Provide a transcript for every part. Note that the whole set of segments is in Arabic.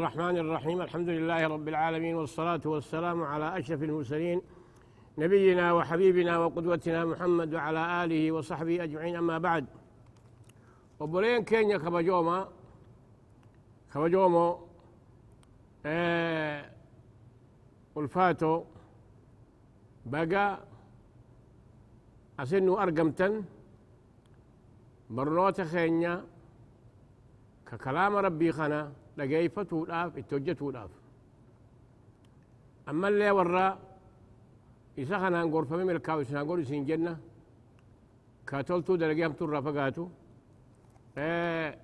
الرحمن الرحيم. الحمد لله رب العالمين والصلاة والسلام على أشرف المرسلين نبينا وحبيبنا وقدوتنا محمد وعلى آله وصحبه أجمعين. أما بعد وبولين كينيا كبجوما كبجومو آه الفاتو بقى أسنو أرقمتن برنوت خينيا ككلام ربي خنا لقيفته الاف اتوجته الاف أما اللي ورا يسخن عن غرفه من الكاوس عن غرفه جنة كاتولتو درجام تور رفقاتو آه،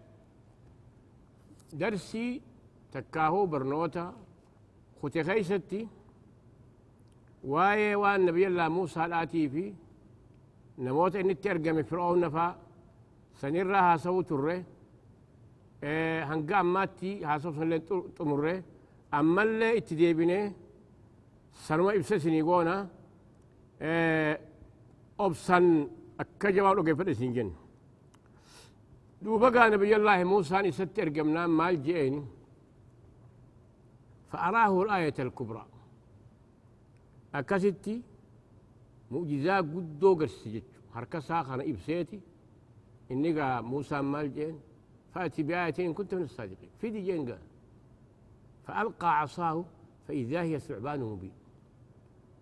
درسي تكاهو برنوتا ختي خيستي واي وان نبي الله موسى الآتي في نموت ان ترجم فرعون نفا سنرها سوت الره hanga ammaatti haasofnillee xumurre ammallee itti deebinee sanuma ibsa isinii goona obsan akka jabaa dhogeeffadhe isin jenna duuba gaa nabiyyallaahi muusaan isatti ergamnaan maal je'eeni فأراه الآية الكبرى أكستي مؤجزا قدو قرسي هركا ساخنا إبسيتي إني موسى مال جين فأتي بآية إن كنت من الصادقين. في دي جنقة فألقى عصاه فإذا هي ثعبان مبين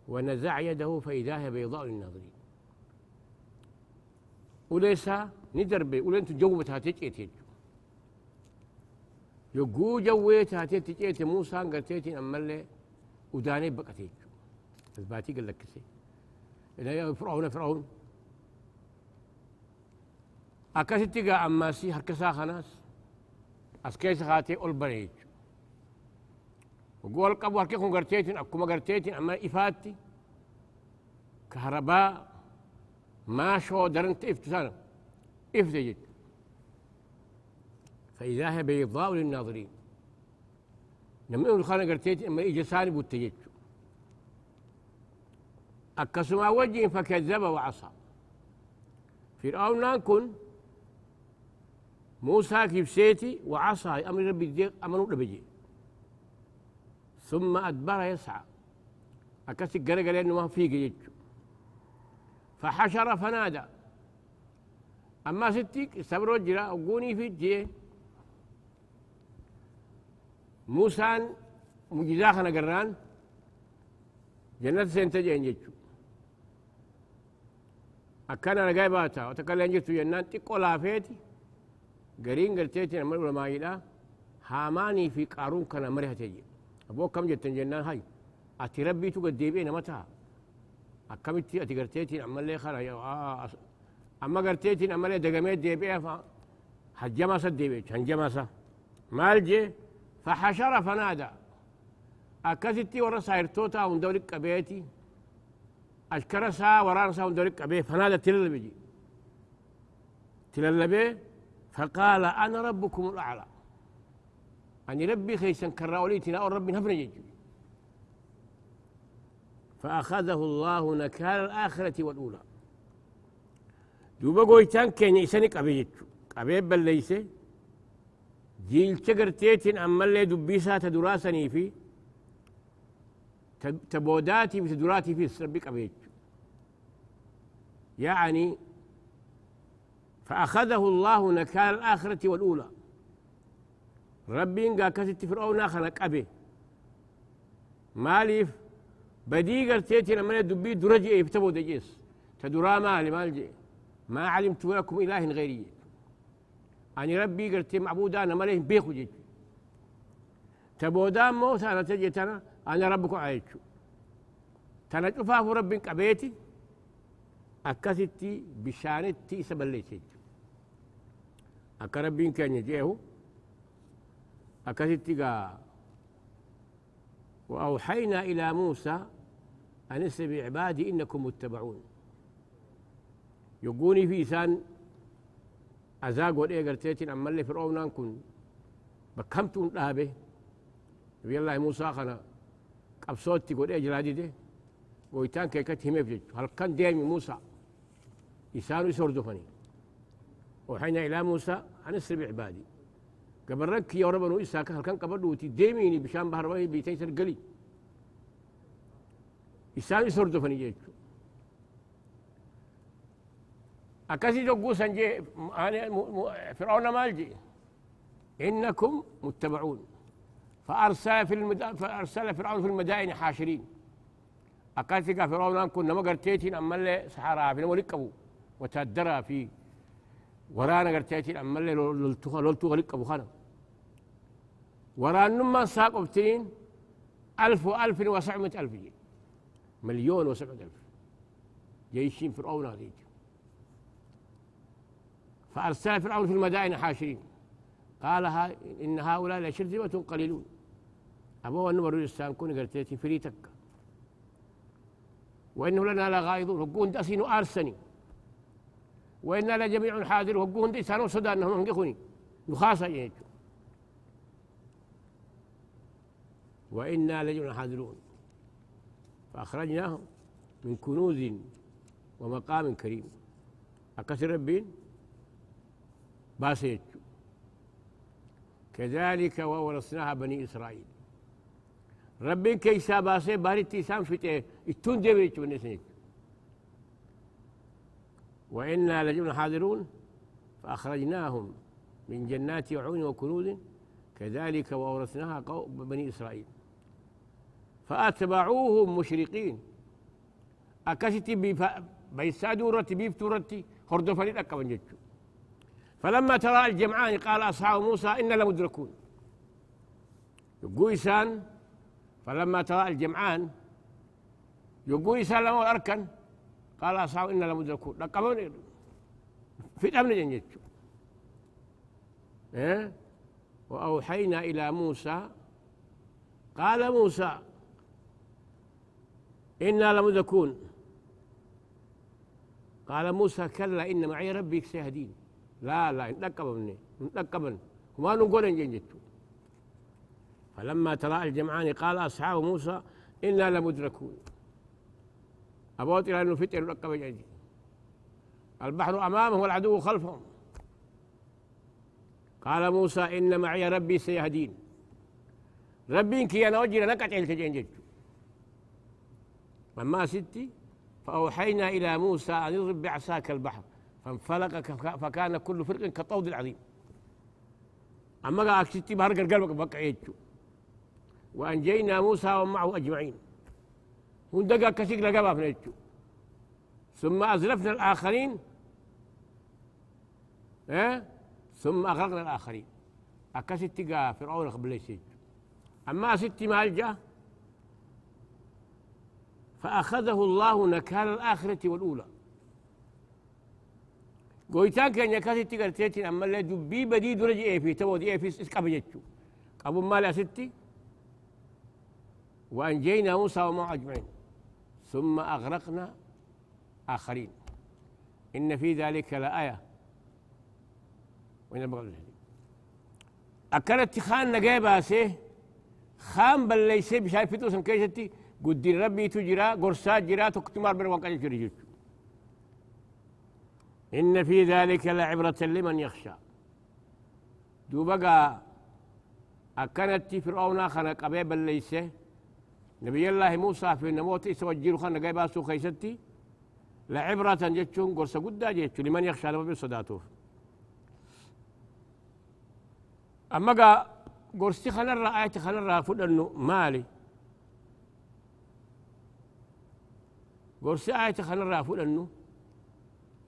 ونزع يده فإذا هي بيضاء للناظرين. وليس ندربي ولنت جوبتها تجئت يقو جويتها تجئت موسى أما اللي وداني بقتيت. الباتي قال لك سي فرعون فرعون أكاسيتي غا أماسي هكا ساخناس أسكيس خاتي أول بريج وقول قبو هكي كون غرتيتين أكو ما أما إفاتي كهرباء ما شو درنت إفتسانا إفتجت فإذا هي بيضاء للناظرين نمي أول خانا غرتيتين أما إيجا ساني بوتجت أكاسما وجه فكذب وعصى فرعون نكون موسى كيف سيتي وعصى أمر ربي ديق أمنوا لبجي ثم أدبر يسعى. أكسي قرق لأنه ما فيك يجو فحشر فنادى. أما ستيك سبرو جرا وقوني في الجي موسى مجزاخنا قران جنة سنتجين يجو أكنا نقايباتا وتكلم جتو جنان تقو لافيتي قرين قلتيتي أمر علماء هاماني في قارون كان مرها تجي أبوك كم جتن جنان هاي؟ أتي ربي تقد ديبين متى؟ أكمتي أتي؟ قرتيتي أما اللي خلا آه أما قرتيتي أما اللي دقميت ديبين فا حجما سد ديبين سا مالجي فحشر فنادى. أكستي ورا سايرتوتا وندورك قبيتي أشكر سا وران سا وندورك قبيه فنادى تللبجي تللبي فقال أنا ربكم الأعلى. أني ربي خيسا كراوليتنا أو ربي يجي. فأخذه الله نكال الآخرة والأولى. دوبا قويتان كان يسنك أبي يجو أبي بليس جيل تقرتيتين أما اللي دبيسا تدراسني في. تبوداتي في تدراتي في سربك أبي يعني فأخذه الله نكال الآخرة والأولى. ربي قا كتت فرعون خلق أبي. ماليف بدي قرتيتي لما دبي درجي يفتبو دجيس. تدرا مالي مالجي ما علمت لكم إله غيري. أني ربي قرتي معبود أنا ماليه بيخو جيت. تبودان موت أنا تجي تنا أنا ربكم عايشو تنا ربي قبيتي أكستي بشانتي سبليتي. Akka rabbiin keenya jeehu akkasitti gaa وأوحينا إلى موسى أن اسر بعبادي إنكم متبعون يقوني في إسان أزاق ودي قرتيتين أما اللي فرعون كن بكمتون دابه نبي الله موسى خنا قبصوتي قد أجرادي ده ويتان كيكت هميف هل كان ديمي موسى إسانو يسردفني وحين إلى موسى أن اسر بعبادي. قبرك يا رب نو إساك هل كان قبردوتي ديميني بشان بحر وهي بيتي سرقلي إسان يسردو فني جيتشو أكاسي جو سنجي فرعون مالجي إنكم متبعون. فأرسل في المد... فأرسل فرعون في المدائن حاشرين. أكاسي فرعون كنا ما قرتيتين أما اللي سحرا في نمو وتدرى في ورانا قرتيتين أما اللي لولتوها لولتوها لقبو خانا ورانا ما ساق بتين ألف وألف وسبعمائة ألف جي. مليون وسبعمائة ألف. جيشين فرعون هذه فأرسل فرعون في المدائن حاشرين. قال ها إن هؤلاء لشرذمة قليلون. أبو أن مروا الإسلام كون قرتيتي فريتك. وإنه لنا لغائضون. وقون دسين أرسني وإنا لجميع حاضر وقون دي سانو سودان نحن نقخوني نخاصة يجو وإنا لجميع حاضرون. فأخرجناهم من كنوز ومقام كريم. أكسر ربين؟ باسيت كذلك وورثناها بني إسرائيل. ربين كيسا باسي باري تيسان فتي إتون ديبيت ونسنيت وإنا لجبنا حاضرون فأخرجناهم من جنات وعون وكنوز كذلك وأورثناها بني إسرائيل. فأتبعوهم مشرقين. أكشتي بيسادوا رتي بيفتوا رتي هردفني جتشو فلما ترى الجمعان قال أصحاب موسى إنا لمدركون يقول إنسان فلما ترى الجمعان يقول إنسان لما أركن قال أصحاب إنا لمدركون لقبون في الأمن جنجت إيه؟ وأوحينا إلى موسى. قال موسى إنا لمدركون قال موسى كلا إن معي ربي سيهدين. لا لا انتقبني انتقبن وما نقول أن جنجتو فلما ترى الجمعان قال أصحاب موسى أنا لمدركون ابوت إلى انه فتر ركب جنجي البحر امامه والعدو خلفهم. قال موسى إن معي ربي سيهدين. ربي إنك أنا وجه نكت التجنجتو لما ستي فأوحينا إلى موسى أن يضرب بعصاك البحر. فانفلق فكان كل فرق كالطود العظيم. أما قال أكشتي بهرق بقى يجو. وأنجينا موسى ومعه أجمعين. وندقى كشك لقبا في ثم أزلفنا الآخرين إيه؟ ثم أغرقنا الآخرين. أكشتي قا فرعون قبل يسيج أما ستي مالجة فأخذه الله نكال الآخرة والأولى. goytaan keenya akkasitti garteetiin ammallee dubbii badii dura ji'ee fi ta'uu ji'eefis is qaba jechuu qabun maali asitti وأنجينا موسى وما أجمعين. ثم أغرقنا آخرين. إن في ذلك لآية. البغل أكلت خان نجيبها سيه خان بل ليس بشايف فتوسن كيشتي. قد ربي تجرا قرصات جرا تكتمار بر وقت جري إن في ذلك لعبرة لمن يخشى. دوبقى أكنت فرعون خلق أبيبا ليس نبي الله موسى في النموت يسوجير خلق قيبا سو خيستي لعبرة جتشون قرصة قد جتشو لمن يخشى لما بصداته أما قا قرصي خلر آية خلر فدنو مالي قرصي آية خلر فدنو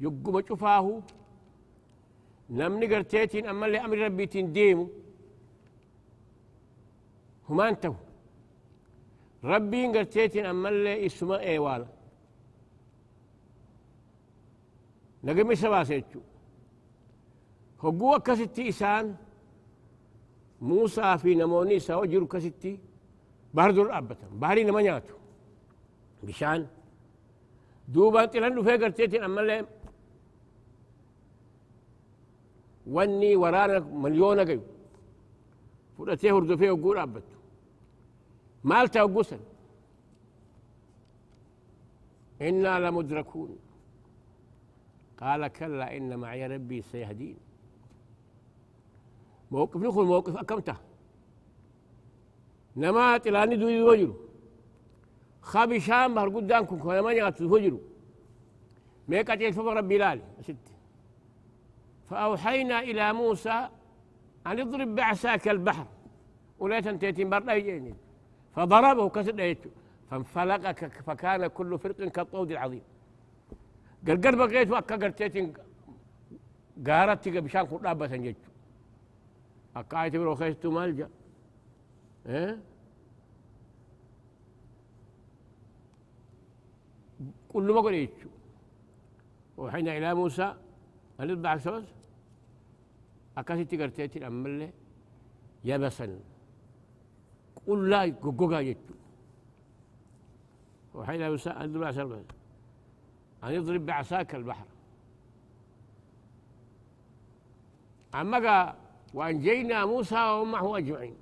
يقوم شفاه نمني قرتيتين أما اللي أمر ربيتين ديمو هما انتو ربي قرتيتين أما اللي إسمه ايوالا نقمي سبا سيتشو هقوة كستي إسان موسى في نموني سوجر كستي بهر الأبتا بهري نمانياتو. بشان دوبا تلانو في قرتيتين أما اللي واني ورانا مليون قيو. فرأتيه هردفيه وقول أبتو مالتا وقسن إنا لمدركون. قال كلا إن معي ربي سيهدين. موقف نخل موقف أكمته. نما تلاني دوي وجرو خابي شام بهر قدامكم كنا ما نيات وجرو ميكا تيفا ربي لالي. ست فأوحينا إلى موسى أن اضرب بعساك البحر. ولا تنتهي برنا فضربه كسر فانفلق فكان كل فرق كالطود العظيم. قرقر بقيت وأكا قرتيتين قارت بشان قرابة سنجج أكا آية برو خيستو مالجا. إيه؟ كل ما قلت وحين إلى موسى أن يطبع سوس؟ أكاسي تقرتيتين أمالي يبسا قل لا قوقا يجو وحين أن يطبع سوس أن يضرب بعصاك البحر. أما وأنجينا موسى ومعه أجمعين.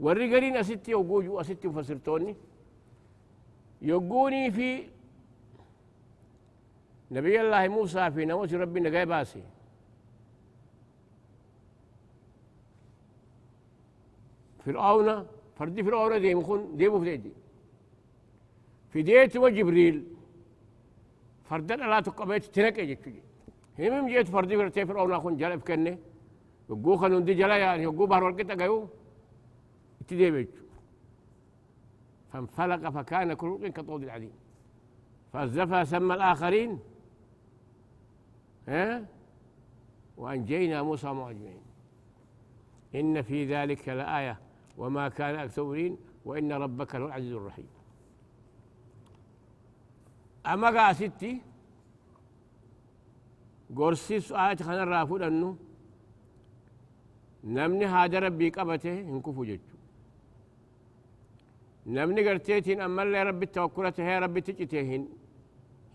والرجالين أستي يوجوجوا أستي فسرتوني يقوني في نبي الله موسى في نوس ربنا جاي باسي. فرعون فردي فرعون دي مخون دي في دي في ديت وجبريل فردن لا تقبيت تنك يجي هم جيت فردي فرتي فرعون اخون جلب كنة. يقو خلون دي جلا يعني يقو بحر ورقتا قيو بيت. فانفلق فكان كل كطود العظيم فازفى سمى الآخرين. ها؟ وأنجينا موسى وأجمعين إن في ذلك لآية. وما كان أكثر وإن ربك هو العزيز الرحيم. أما قاستي قرسيس آية خنا الرافود أنه نمني هذا ربي قبته انكفو ججو نمني قرتيتين أما اللي ربي توكلته هي ربي تجتهن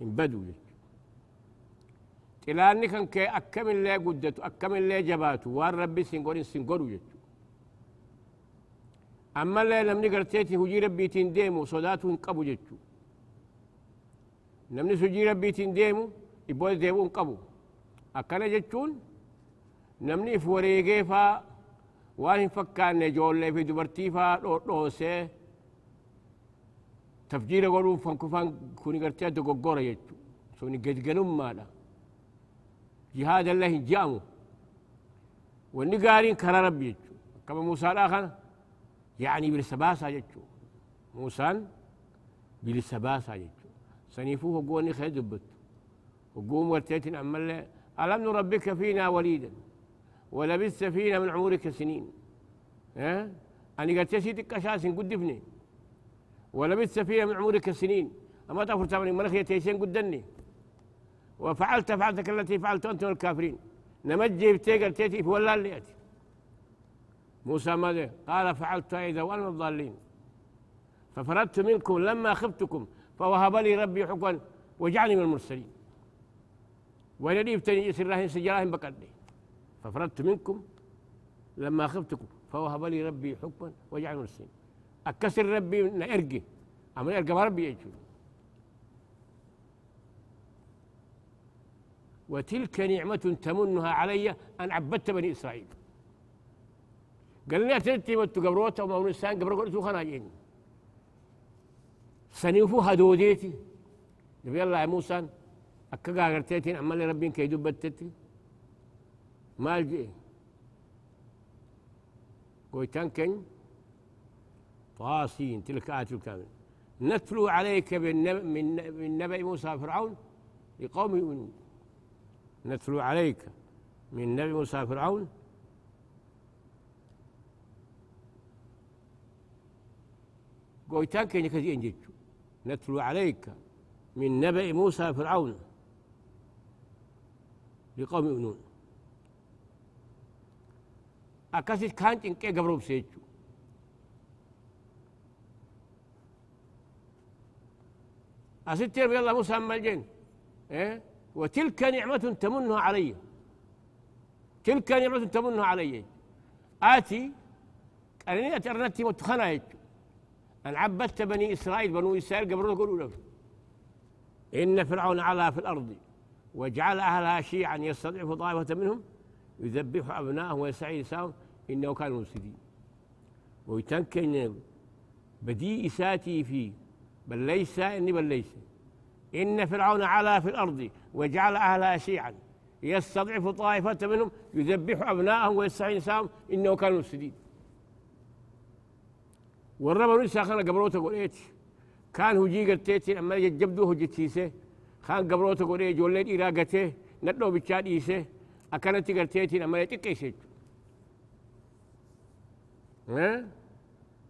هن بدو ججو تلاني كان كي أكم اللي قدتو أكم اللي جباتو وان ربي سنقورين سنقورو ججو أما اللي نمني قرتيتي هجي ربي تنديمو صداتو انقبو ججو نمني سجي ربي تنديمو يبوز ديمو انقبو أكنا جتون نمني فوريغي فا وان فكان جولي في دبرتي فا دوسي تفجير غرو فانكفان كوني غرتي دغغورا يجو سوني گدگنم مالا جهاد الله جامو وني قارين كرا ربي يجو كما موسى الآخر يعني بالسباسة يجو موسى بالسباسة يجو سنيفوه قوني خير دبت. وقوم ورتيتن أمال ألم نربك فينا وليدا؟ ولبثت فينا من عمرك سنين. ها؟ أنا قلت سيدك أساس قدفني ولبثت فينا من عمرك سنين. أما تغفر تعمل منخ يتيسين قدني وفعلت فعلتك التي فعلت أنت والكافرين. نمجي بتيقر تيتي ولا اللي يأتي. موسى ماذا؟ قال فعلت إذا وأنا من الضالين. ففردت منكم لما خفتكم فوهب لي ربي حكما وجعلني من المرسلين. ويلي يفتني يسر الله سجراهم بقدي ففردت منكم لما خفتكم فوهب لي ربي حكما وجعل مرسلين أكسر ربي من إرقي أما إرقى ربي يجون وتلك نعمة تمنها علي أن عبدت بني إسرائيل. قال لي أتلتي وتو قبروتا وما ونسان قبرو قلتو خناجين سنيفو هدوديتي نبي الله موسى أكا قاقرتيتين عمالي ربين كي دبتتي مال جي قويتان كن طاسين تلك آية الكامل. نتلو عليك من نبأ موسى فرعون لقوم يؤمنون. نتلو عليك من نبي موسى فرعون قويتان كن كذي انجيتشو نتلو عليك من نبأ موسى فرعون لقوم يؤمنون. أكاسيس كان تنكي قبرو بسيجو أستير بالله موسى ملجين؟ إيه؟ وتلك نعمة تمنها علي. تلك نعمة تمنها علي. آتي أنني أترنتي متخنا أن عبدت بني إسرائيل بنو إسرائيل قبروا يقولوا له إن فرعون علا في الأرض وجعل أهلها شيعا يستضعف طائفة منهم يذبح أبناءهم ويستحيي نساءهم إنه كان مفسدين. ويتنكن بديء إساتي في بل ليس إني بل ليس. إن فرعون علا في الأرض وجعل أهلها شيعا يستضعف طائفة منهم يذبح أبناءهم ويستحيي نساءهم إنه كان مفسدين. والرب نسا خان قبروتا قوليت كان هجي قلتيتي أما يجبدو هجتيسه خان قبروتا قوليت جولين إراقته ندو بچاد إيسه. أكانت قلتيتي أما يتقيسيت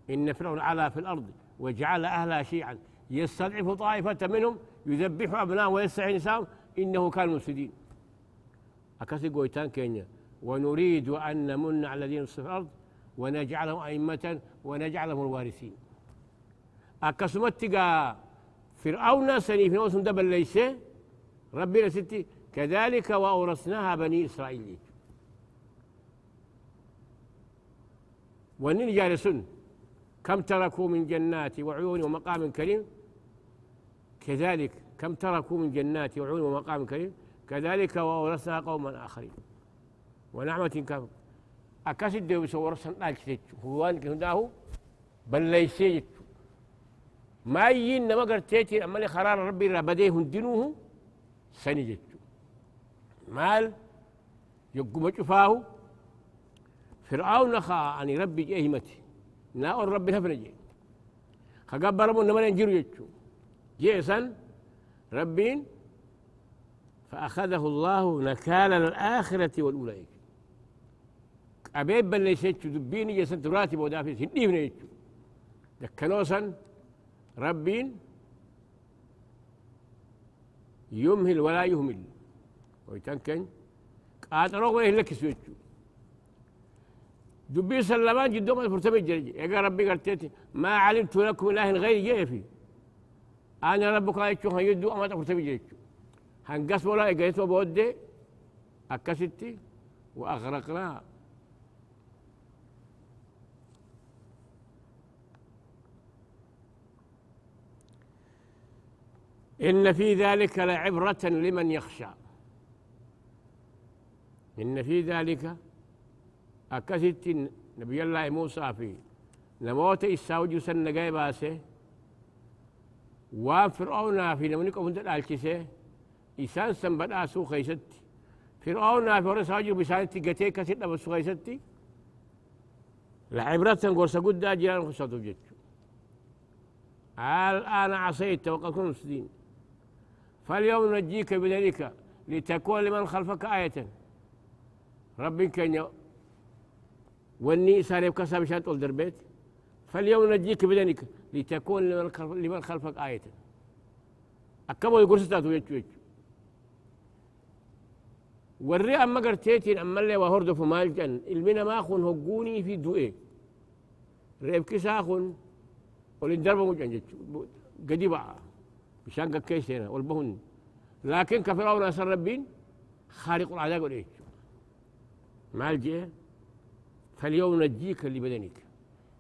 إن فرعون علا في الأرض وجعل أهلها شيعا. يستضعف طائفة منهم يذبح أبناء ويستحيي نساءهم. إنه كان مفسدين. أكاسي قويتان كينيا. ونريد أن نمن على الذين في الأرض. ونجعلهم أئمة ونجعلهم الوارثين. أكسمت فرعون سني في نوسم دبل ليس ربنا ستي كذلك وأورثناها بني إسرائيل. ونين جالسون كم تركوا من جنات وعيون ومقام كريم؟ كذلك كم تركوا من جنات وعيون ومقام كريم؟ كذلك وأورثنا قوما آخرين. ونعمة كم أكاسد ديو سور سنال هو أنك هداه بل ليس ما ين ما قرتيتي أما خرار ربي ربديه هندنوه سنجت مال يقوم شفاه فرعون خا أني ربي جهمتي ناء ربي نفرجي خقبر من نمر ينجرو يجو جيسا ربين فأخذه الله نكال الآخرة والأولى أبيب بل يسيتشو دبيني جسد راتب ودافي سندي من يتشو دكنوسا ربين يمهل ولا يهمل. ويتنكن قاتلوا ويه لك سويتشو دبي سلمان جدو ما فرتبي جرجي يا ربي قلتيتي ما علمت لكم إله غير جيفي أنا ربك أيتشو هيدو أما فرتبي جرجي هنقص ولا اجيتو بودي اكستي واغرقناها إن في ذلك لعبرة لمن يخشى. إن في ذلك أكست نبي الله موسى في نموت إساوج سن باسه وفرعون في نمنك أفنت الالكسه إسان سنبت آسو خيست. فرعون في ورساجر بسانتي قتيك ست بسو خيستي لعبرة قرصة قد جيران جتشو الآن عصيت وقد كنت فاليوم نجيك بذلك لتكون لمن خلفك آية. ربك كان وني سارب كسب شات الدربيت فاليوم نجيك بذلك لتكون لمن خلفك آية. أكبر يقول ستاتو يتشو يتشو وري أما قرتيتين أما اللي وهرد فمال جن. المنا ما أخون هقوني في دوئي. ريب كساخون ولين دربه مجن قديبا بشان كيسينا والبهن. لكن كفرعون أسر ربين خارق العذاب والإيش؟ مع الجهة؟ فاليوم نجيك لبدنك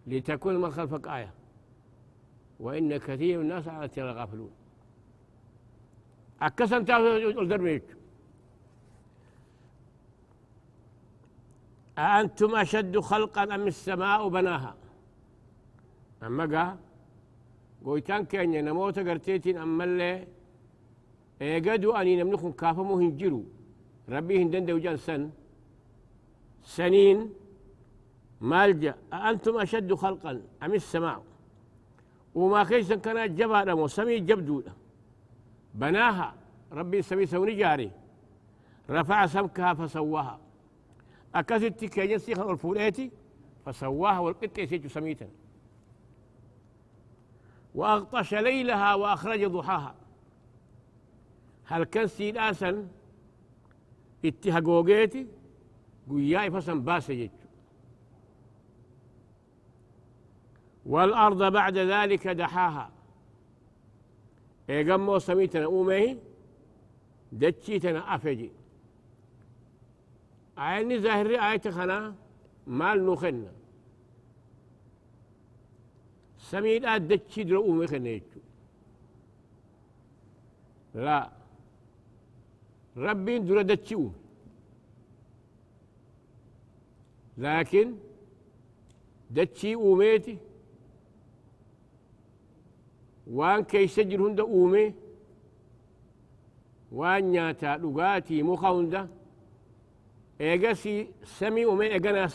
لتكون من خلفك آية. وإن كثير من الناس على ترى غافلون أكسن تعرف أأنتم أشد خلقا أم السماء بناها؟ أما قال ammallee eegadu ani namni kun kaafamuu hin jiru rabbii hin danda'u jan san saniin maal ja أأنتم أشد خلقا أم السماء وما كيسا كان جبا دمو سمي جبدو بناها ربي سمي سوني جاري رفع سمكها فسواها أكثت كيجن خلق الفوليتي فسواها والقطة سميتا وأغطش ليلها وأخرج ضحاها. هل كان سيداسا اتهاقوغيتي قياي فسن باسجت والأرض بعد ذلك دحاها. إيقامو سميتنا أومه دتشيتنا أفجي. عيني ظاهري آية خنا مال نخنا سميد أدتشي درو أمي خنيتشو لا. ربي درو دتشي أمي لكن دتشي أوميتي وان كي سجل هند أومي وان نياتا لغاتي مخا هند إيغاسي سمي أومي إيغانا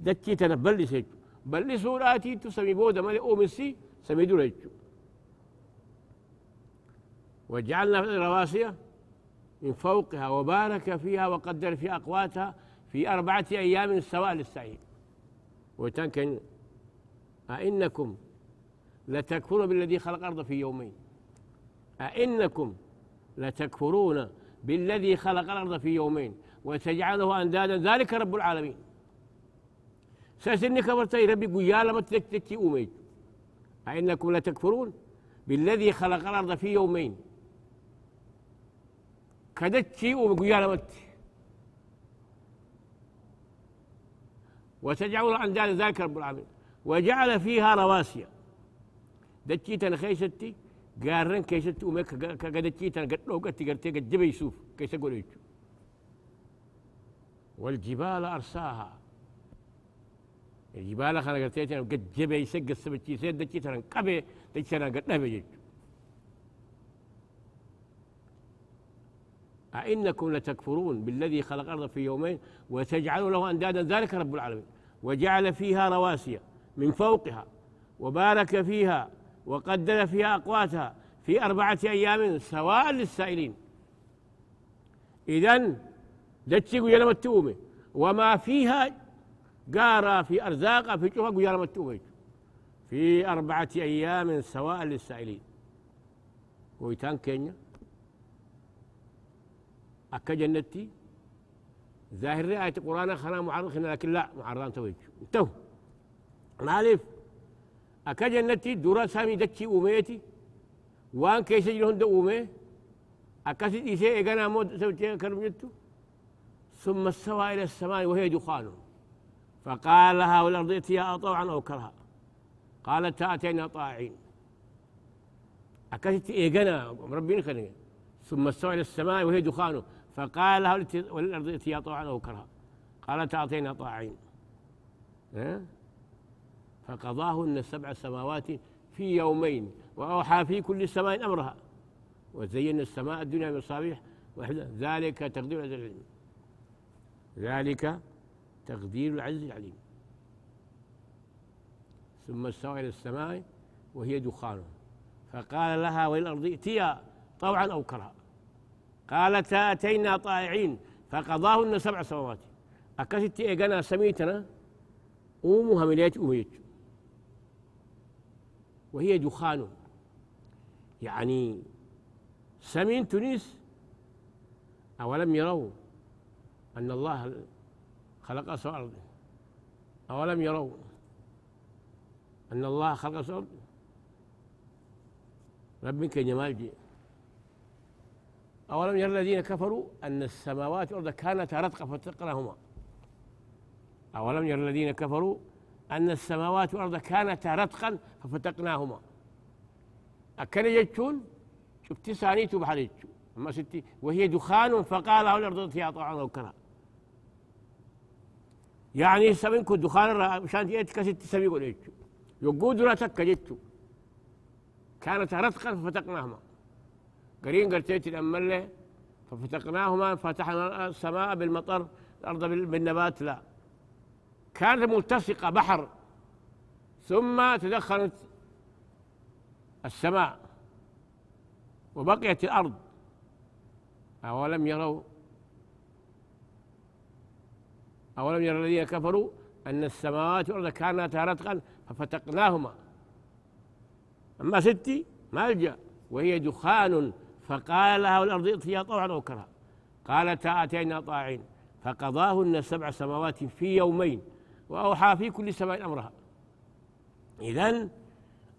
دتشي تنبلي سيجو بل سوراتي تسمي بودا مالي أومسي سمي دوريجو وجعلنا رواسي من فوقها وبارك فيها وقدر في أقواتها في أربعة أيام سواء للسعيد. وتنكن أئنكم لتكفرون بالذي خلق الأرض في يومين. أئنكم لتكفرون بالذي خلق الأرض في يومين. وتجعله أندادا. ذلك رب العالمين. سأسني كبرتي ربي قيا لما تكتكي أميت أئنكم لتكفرون بالذي خلق الأرض في يومين. كدتشي وقيا لما وتجعل أندادا ذلك رب العالمين. وجعل فيها رواسي. دتشيتن خيستي قارن كيستي ومك كدتشيتن قد لو قد قرتي قد جبي يسوف كيس يقول والجبال أرساها. الجبال خلق قرتيتن قد جبي يسق السبتشي سيد دتشيتن قبي دتشيتن قد نبي أئنكم لتكفرون بالذي خلق الأرض في يومين وتجعلوا له أندادا ذلك رب العالمين. وجعل فيها رواسي من فوقها وبارك فيها وقدر فيها أقواتها في أربعة أيام سواء للسائلين. إذن دتشيقوا يلم التومي وما فيها قارا في أرزاق في شوفا يلم التومي في أربعة أيام سواء للسائلين. ويتان كينيا. أكا جنتي. ظاهر آية القرآن خنا معرض لكن لا معرضان توجه انتهوا مالف. أكا جنتي دورا سامي دتشي أوميتي. وان كيس جلهن دو أومي. أكا سيد إيسي إيقانا مود سوتي كرم ثم استوى إلى السماء وهي دخان فقال لها والأرض ائتيا طوعا أو كرها قالت أتينا طاعين. سيد إيقانا ربي خلينا ثم استوى إلى السماء وهي دخان فقال لها والأرض ائتيا طوعا أو كرها قالت أعطينا طاعين. فقضاهن سبع سماوات في يومين وأوحى في كل سماء أمرها. وزينا السماء الدنيا بمصابيح ذلك تقدير العليم ذلك تقدير العزيز العليم. ثم استوى إلى السماء وهي دخان. فقال لها وللأرض ائتيا طوعا أو كرها. قالتا أتينا طائعين فقضاهن سبع سماوات. أكست إيقنا سميتنا؟ أمها مليت أميت وهي دخان. يعني سمين تونس أولم يروا أن الله خلق الأرض أولم يروا أن الله خلق سوى الأرض ربك جمال جي أولم يرى الذين كفروا أن السماوات والأرض كانتا رتقا فتقناهما؟ أولم يرى الذين كفروا أن السماوات والأرض كانتا رتقا ففتقناهما؟ أكن يجتون؟ شفت سانيتو بحر أما ستي وهي دخان فقال الأرض فيها طوعا أو يعني سمنكو دخان مشان تيجي سمي يقول يجتو يقود لا تك جتو كانت رتقا ففتقناهما. قرين قرتيت الأملة ففتقناهما فتحنا السماء بالمطر الأرض بالنبات لا. كانت ملتصقة بحر. ثم تدخلت السماء. وبقيت الأرض. أولم يروا أولم يرى الذين كفروا أن السماوات والأرض كانتا رتقا ففتقناهما. أما ستي ملجأ وهي دخان فقال لها والأرض ائتيا طوعا أو كرها. قالتا أتينا طاعين فقضاهن سبع سماوات في يومين وأوحى في كل سماء أمرها. إذن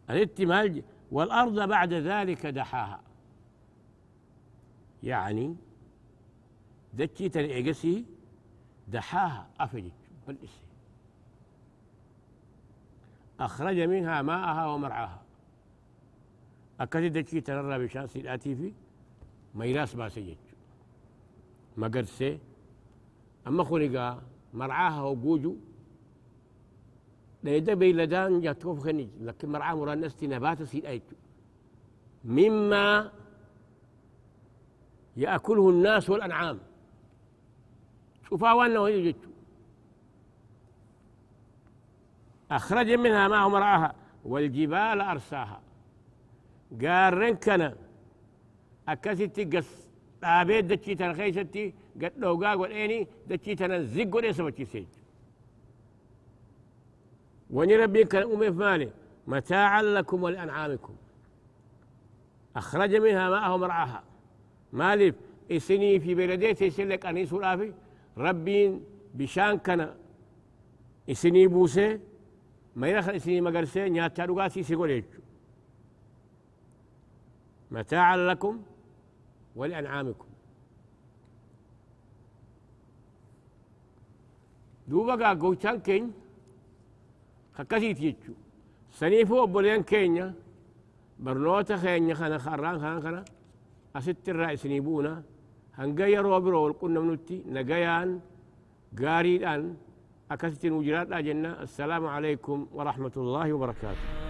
الاتمال والأرض بعد ذلك دحاها. يعني دكيت الإيجسي دحاها أفجت بالإسي أخرج منها ماءها ومرعاها. أكد دكيت نرى بشانس الآتي في ميراس باسجت مقرسي أما خلقا مرعاها وجوجو ليدا بيلدان جاتوف خنيج لكن مرعاه مرانستي نبات سيد أيتو. مما يأكله الناس والأنعام. شوفها وأنا يجتو أخرج منها ما هو مرعاها والجبال أرساها. قارن كنا أكاسيتي قس dhaabee dachii tana keessatti gad dhoogaa godheeni dachii tana zig godhee sabachiisee وني ربي كان أمي مالي متاعا لكم ولأنعامكم. أخرج منها ماءه مرعاها مالي إسني في بلديت يسلك أنيس رافي. ربي بشان كان إسني بوسي ما يدخل إسني مقرسي نياتا رقاسي سيقول متاعا لكم ولأنعامكم. دوبا قوتان كين خكسيت يجو. سنيفو بولين كينيا برنوتا خينيا خانا خاران خان خانا أست الرئيس نيبونا هنجايا روبرو والقنا منوتي نجايان قاري الآن أكست وجرات جنة السلام عليكم ورحمة الله وبركاته